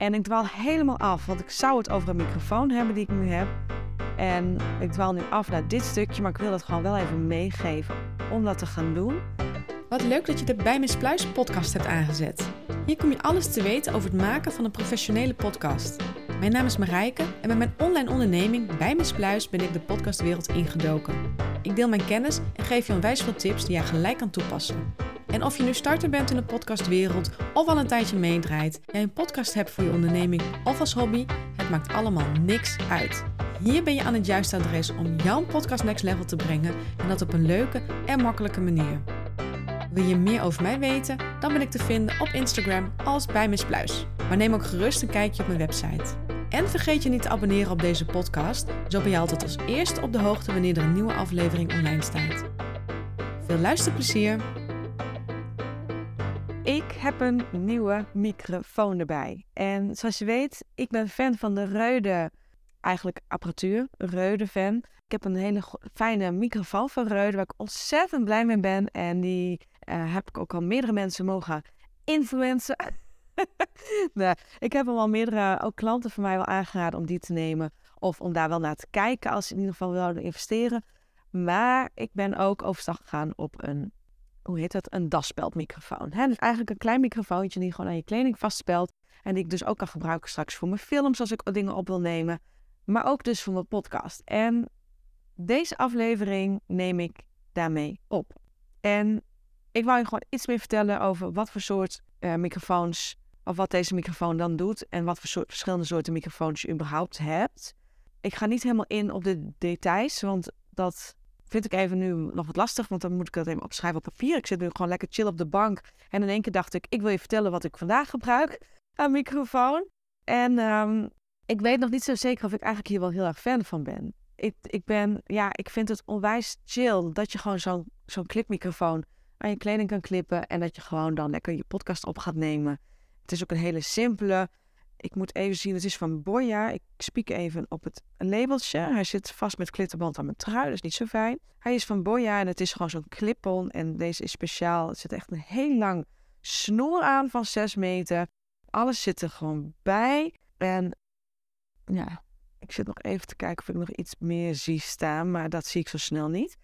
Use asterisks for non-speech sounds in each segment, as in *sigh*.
En ik dwaal helemaal af, want ik zou het over een microfoon hebben die ik nu heb. En ik dwaal nu af naar dit stukje, maar ik wil het gewoon wel even meegeven om dat te gaan doen. Wat leuk dat je de Bij Miss Pluis podcast hebt aangezet. Hier kom je alles te weten over het maken van een professionele podcast. Mijn naam is Marijke en met mijn online onderneming Bij Miss Pluis ben ik de podcastwereld ingedoken. Ik deel mijn kennis en geef je onwijs veel tips die jij gelijk kan toepassen. En of je nu starter bent in de podcastwereld of al een tijdje meedraait, jij een podcast hebt voor je onderneming of als hobby, het maakt allemaal niks uit. Hier ben je aan het juiste adres om jouw podcast next level te brengen en dat op een leuke en makkelijke manier. Wil je meer over mij weten? Dan ben ik te vinden op Instagram als bij Miss. Maar neem ook gerust een kijkje op mijn website. En vergeet je niet te abonneren op deze podcast, zo ben je altijd als eerste op de hoogte wanneer er een nieuwe aflevering online staat. Veel luisterplezier! Heb een nieuwe microfoon erbij. En zoals je weet, ik ben fan van de Reude, eigenlijk apparatuur, Reude fan. Ik heb een hele fijne microfoon van Reude, waar ik ontzettend blij mee ben. En die uh, heb ik ook al meerdere mensen mogen influencen. *laughs* ik heb hem al meerdere ook klanten van mij wel aangeraden om die te nemen. Of om daar wel naar te kijken als ze in ieder geval wilden investeren. Maar ik ben ook overstag gegaan op een, hoe heet dat, een daspeldmicrofoon. Hè? Dus eigenlijk een klein microfoontje die gewoon aan je kleding vastspelt. En die ik dus ook kan gebruiken straks voor mijn films als ik dingen op wil nemen. Maar ook dus voor mijn podcast. En deze aflevering neem ik daarmee op. En ik wou je gewoon iets meer vertellen over wat voor soort uh, microfoons, of wat deze microfoon dan doet en wat voor soort, verschillende soorten microfoons je überhaupt hebt. Ik ga niet helemaal in op de details, want dat vind ik even nu nog wat lastig, want dan moet ik dat even opschrijven op papier. Ik zit nu gewoon lekker chill op de bank en in één keer dacht ik, ik wil je vertellen wat ik vandaag gebruik aan microfoon. En um, ik weet nog niet zo zeker of ik eigenlijk hier wel heel erg fan van ben. Ik, ik ben, ja, ik vind het onwijs chill dat je gewoon zo'n zo'n klikmicrofoon aan je kleding kan klippen en dat je gewoon dan lekker je podcast op gaat nemen. Het is ook een hele simpele. Ik moet even zien, het is van Boya. Ik spiek even op het labeltje. Hij zit vast met klitterband aan mijn trui, dat is niet zo fijn. Hij is van Boya en het is gewoon zo'n clip-on. En deze is speciaal. Het zit echt een heel lang snoer aan van 6 meter. Alles zit er gewoon bij. En ja, ik zit nog even te kijken of ik nog iets meer zie staan, maar dat zie ik zo snel niet.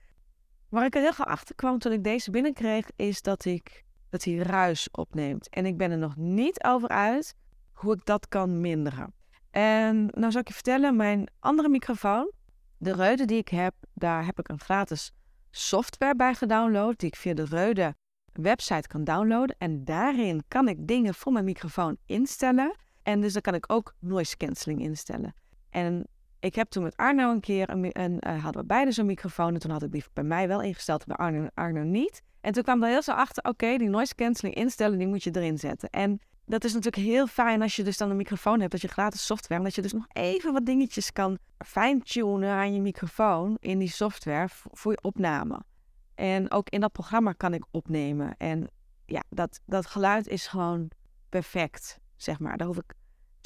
Waar ik er heel gauw achter kwam toen ik deze binnenkreeg, is dat, ik, dat hij ruis opneemt. En ik ben er nog niet over uit hoe ik dat kan minderen. En nou zal ik je vertellen, mijn andere microfoon, de Reude die ik heb, daar heb ik een gratis software bij gedownload, die ik via de Reude website kan downloaden. En daarin kan ik dingen voor mijn microfoon instellen. En dus dan kan ik ook noise cancelling instellen. En ik heb toen met Arno een keer, een, een uh, hadden we beide zo'n microfoon. En toen had ik die bij mij wel ingesteld, bij Arno, Arno niet. En toen kwam er heel zo achter, oké, die noise cancelling instellen, die moet je erin zetten. En dat is natuurlijk heel fijn als je dus dan een microfoon hebt, dat je gratis software, dat je dus nog even wat dingetjes kan fine-tunen aan je microfoon in die software voor je opname. En ook in dat programma kan ik opnemen. En ja, dat, dat geluid is gewoon perfect, zeg maar. Daar hoef ik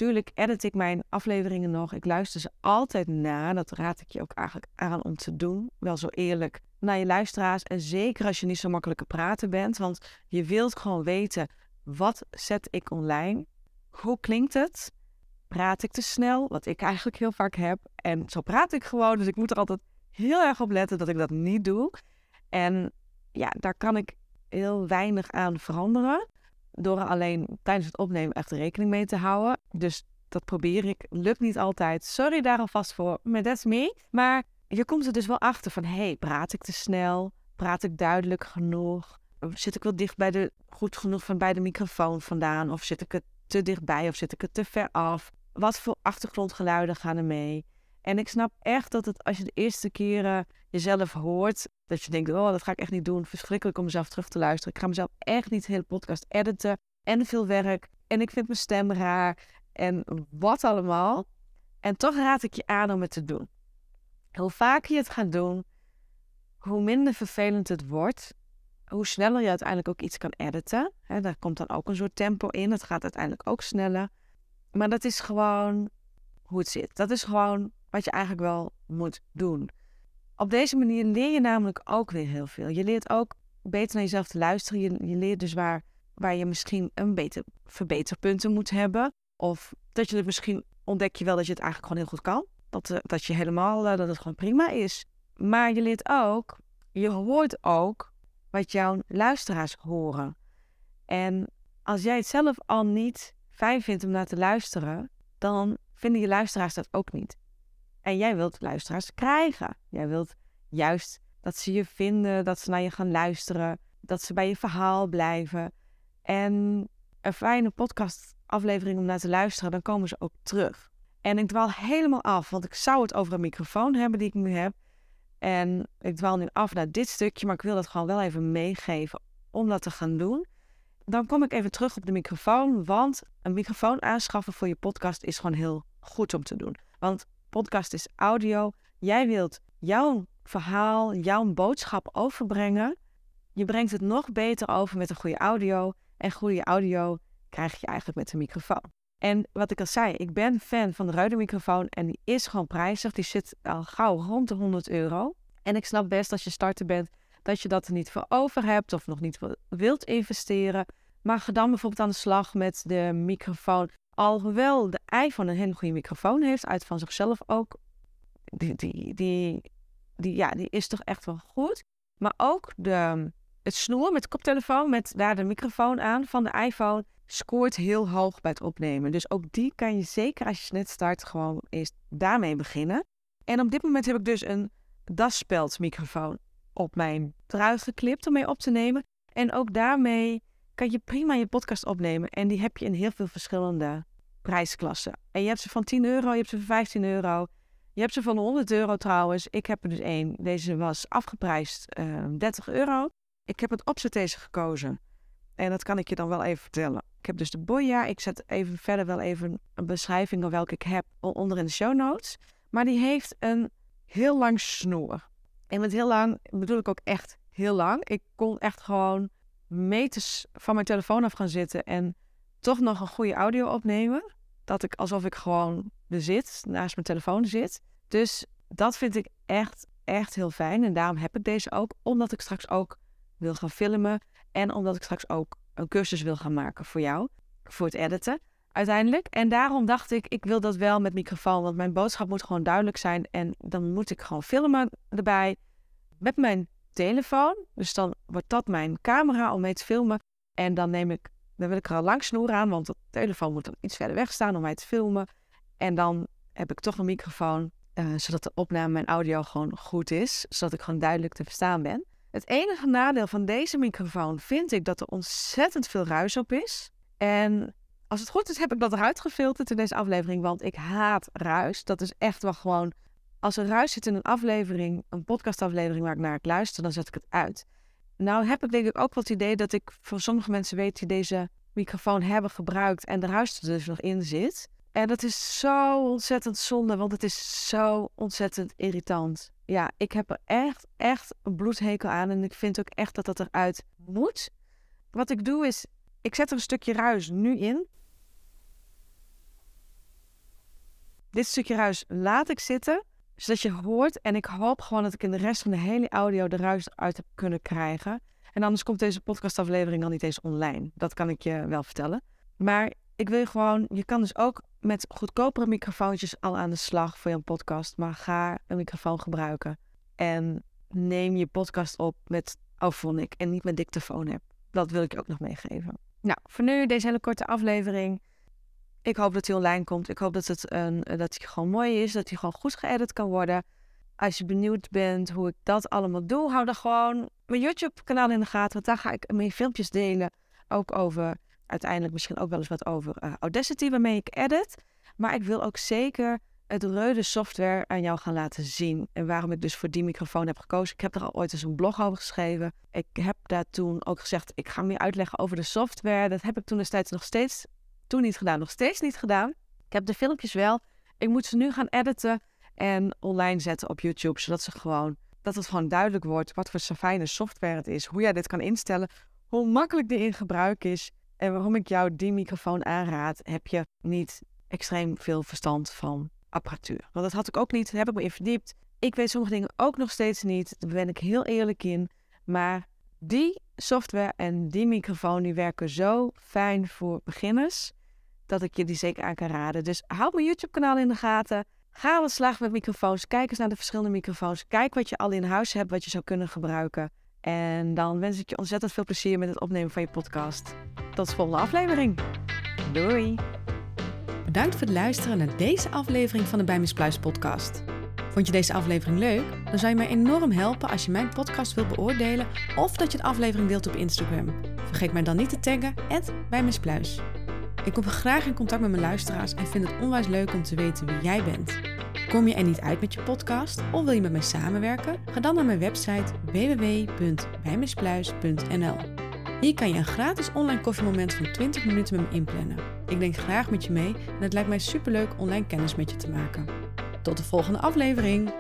Tuurlijk edit ik mijn afleveringen nog. Ik luister ze altijd na. Dat raad ik je ook eigenlijk aan om te doen. Wel zo eerlijk naar je luisteraars. En zeker als je niet zo makkelijk praten bent. Want je wilt gewoon weten, wat zet ik online? Hoe klinkt het? Praat ik te snel? Wat ik eigenlijk heel vaak heb. En zo praat ik gewoon. Dus ik moet er altijd heel erg op letten dat ik dat niet doe. En ja, daar kan ik heel weinig aan veranderen door alleen tijdens het opnemen echt rekening mee te houden. Dus dat probeer ik. Lukt niet altijd. Sorry daar alvast voor, maar that's me. Maar je komt er dus wel achter van, hey, praat ik te snel? Praat ik duidelijk genoeg? Zit ik wel dicht bij de, goed genoeg van bij de microfoon vandaan? Of zit ik er te dichtbij of zit ik er te ver af? Wat voor achtergrondgeluiden gaan er mee? En ik snap echt dat het als je de eerste keren jezelf hoort, dat je denkt, oh, dat ga ik echt niet doen. Verschrikkelijk om mezelf terug te luisteren. Ik ga mezelf echt niet de hele podcast editen. En veel werk. En ik vind mijn stem raar. En wat allemaal. En toch raad ik je aan om het te doen. Hoe vaker je het gaat doen, hoe minder vervelend het wordt. Hoe sneller je uiteindelijk ook iets kan editen. He, daar komt dan ook een soort tempo in. Het gaat uiteindelijk ook sneller. Maar dat is gewoon hoe het zit. Dat is gewoon wat je eigenlijk wel moet doen. Op deze manier leer je namelijk ook weer heel veel. Je leert ook beter naar jezelf te luisteren. Je, je leert dus waar, waar je misschien een beter verbeterpunten moet hebben. Of dat je het misschien ontdek je wel dat je het eigenlijk gewoon heel goed kan. Dat, eh, dat je helemaal, eh, dat het gewoon prima is. Maar je leert ook, je hoort ook wat jouw luisteraars horen. En als jij het zelf al niet fijn vindt om naar te luisteren, dan vinden je luisteraars dat ook niet. En jij wilt luisteraars krijgen. Jij wilt juist dat ze je vinden, dat ze naar je gaan luisteren, dat ze bij je verhaal blijven. En een fijne podcastaflevering om naar te luisteren, dan komen ze ook terug. En ik dwaal helemaal af, want ik zou het over een microfoon hebben die ik nu heb. En ik dwaal nu af naar dit stukje, maar ik wil dat gewoon wel even meegeven om dat te gaan doen. Dan kom ik even terug op de microfoon, want een microfoon aanschaffen voor je podcast is gewoon heel goed om te doen. Want podcast is audio. Jij wilt jouw verhaal, jouw boodschap overbrengen. Je brengt het nog beter over met een goede audio. En goede audio krijg je eigenlijk met een microfoon. En wat ik al zei, ik ben fan van de Rode microfoon en die is gewoon prijzig. Die zit al gauw rond de 100 euro. En ik snap best als je starter bent dat je dat er niet voor over hebt of nog niet wilt investeren. Maar ga dan bijvoorbeeld aan de slag met de microfoon. Alhoewel de iPhone een hele goede microfoon heeft, uit van zichzelf ook. Die, die, die, die, ja, die is toch echt wel goed. Maar ook de, het snoer met koptelefoon, met daar de microfoon aan van de iPhone, scoort heel hoog bij het opnemen. Dus ook die kan je zeker als je net start gewoon eerst daarmee beginnen. En op dit moment heb ik dus een daspeld microfoon op mijn trui geklipt om mee op te nemen. En ook daarmee kan je prima je podcast opnemen. En die heb je in heel veel verschillende prijsklassen. En je hebt ze van 10 euro, je hebt ze van 15 euro. Je hebt ze van 100 euro trouwens. Ik heb er dus één. Deze was afgeprijsd uh, ehm, 30 euro. Ik heb het opzettese gekozen. En dat kan ik je dan wel even vertellen. Ik heb dus de Boya. Ik zet even verder wel even een beschrijving of welke ik heb onder in de show notes. Maar die heeft een heel lang snoer. En met heel lang bedoel ik ook echt heel lang. Ik kon echt gewoon meters van mijn telefoon af gaan zitten en toch nog een goede audio opnemen. Dat ik alsof ik gewoon er zit, naast mijn telefoon zit. Dus dat vind ik echt, echt heel fijn. En daarom heb ik deze ook, omdat ik straks ook wil gaan filmen. En omdat ik straks ook een cursus wil gaan maken voor jou, voor het editen uiteindelijk. En daarom dacht ik, ik wil dat wel met microfoon, want mijn boodschap moet gewoon duidelijk zijn. En dan moet ik gewoon filmen erbij met mijn telefoon. Dus dan wordt dat mijn camera om mee te filmen. En dan neem ik, dan wil ik er al lang snoer aan, want de telefoon moet dan iets verder weg staan om mij te filmen. En dan heb ik toch een microfoon, uh, zodat de opname mijn audio gewoon goed is, zodat ik gewoon duidelijk te verstaan ben. Het enige nadeel van deze microfoon vind ik dat er ontzettend veel ruis op is. En als het goed is, heb ik dat eruit gefilterd in deze aflevering, want ik haat ruis. Dat is echt wel gewoon. Als er ruis zit in een aflevering, een podcastaflevering waar ik naar ik luister, dan zet ik het uit. Nou heb ik denk ik ook wel het idee dat ik voor sommige mensen weet die deze microfoon hebben gebruikt en de ruis er dus nog in zit. En dat is zo ontzettend zonde, want het is zo ontzettend irritant. Ja, ik heb er echt, echt een bloedhekel aan en ik vind ook echt dat dat eruit moet. Wat ik doe is, ik zet er een stukje ruis nu in. Dit stukje ruis laat ik zitten, zodat je hoort. En ik hoop gewoon dat ik in de rest van de hele audio de ruis eruit heb kunnen krijgen. En anders komt deze podcastaflevering al niet eens online. Dat kan ik je wel vertellen. Maar ik wil gewoon, je kan dus ook met goedkopere microfoontjes al aan de slag voor je podcast. Maar ga een microfoon gebruiken. En neem je podcast op met Auphonic en niet met dictafoon app. Dat wil ik je ook nog meegeven. Nou, voor nu deze hele korte aflevering. Ik hoop dat hij online komt. Ik hoop dat, het een, dat hij gewoon mooi is. Dat hij gewoon goed geëdit kan worden. Als je benieuwd bent hoe ik dat allemaal doe, hou dan gewoon mijn YouTube-kanaal in de gaten. Want daar ga ik meer filmpjes delen. Ook over, uiteindelijk misschien ook wel eens wat over uh, Audacity, waarmee ik edit. Maar ik wil ook zeker het Reude software aan jou gaan laten zien. En waarom ik dus voor die microfoon heb gekozen. Ik heb er al ooit eens een blog over geschreven. Ik heb daar toen ook gezegd, ik ga meer uitleggen over de software. Dat heb ik toen destijds nog steeds, toen niet gedaan, nog steeds niet gedaan. Ik heb de filmpjes wel. Ik moet ze nu gaan editen en online zetten op YouTube. Zodat ze gewoon, dat het gewoon duidelijk wordt wat voor fijne software het is. Hoe jij dit kan instellen. Hoe makkelijk die in gebruik is. En waarom ik jou die microfoon aanraad, heb je niet extreem veel verstand van apparatuur. Want dat had ik ook niet, daar heb ik me in verdiept. Ik weet sommige dingen ook nog steeds niet, daar ben ik heel eerlijk in. Maar die software en die microfoon die werken zo fijn voor beginners. dat ik je die zeker aan kan raden. Dus houd mijn YouTube-kanaal in de gaten. Ga aan de slag met microfoons. Kijk eens naar de verschillende microfoons. Kijk wat je al in huis hebt, wat je zou kunnen gebruiken. En dan wens ik je ontzettend veel plezier met het opnemen van je podcast. Tot de volgende aflevering. Doei! Bedankt voor het luisteren naar deze aflevering van de Bij Pluis podcast. Vond je deze aflevering leuk? Dan zou je mij enorm helpen als je mijn podcast wilt beoordelen of dat je de aflevering deelt op Instagram. Vergeet mij dan niet te taggen, @bijmispluis. Ik kom graag in contact met mijn luisteraars en vind het onwijs leuk om te weten wie jij bent. Kom je er niet uit met je podcast of wil je met mij samenwerken? Ga dan naar mijn website www.bijmispluis.nl. Hier kan je een gratis online koffiemoment van 20 minuten met me inplannen. Ik denk graag met je mee en het lijkt mij superleuk online kennis met je te maken. Tot de volgende aflevering.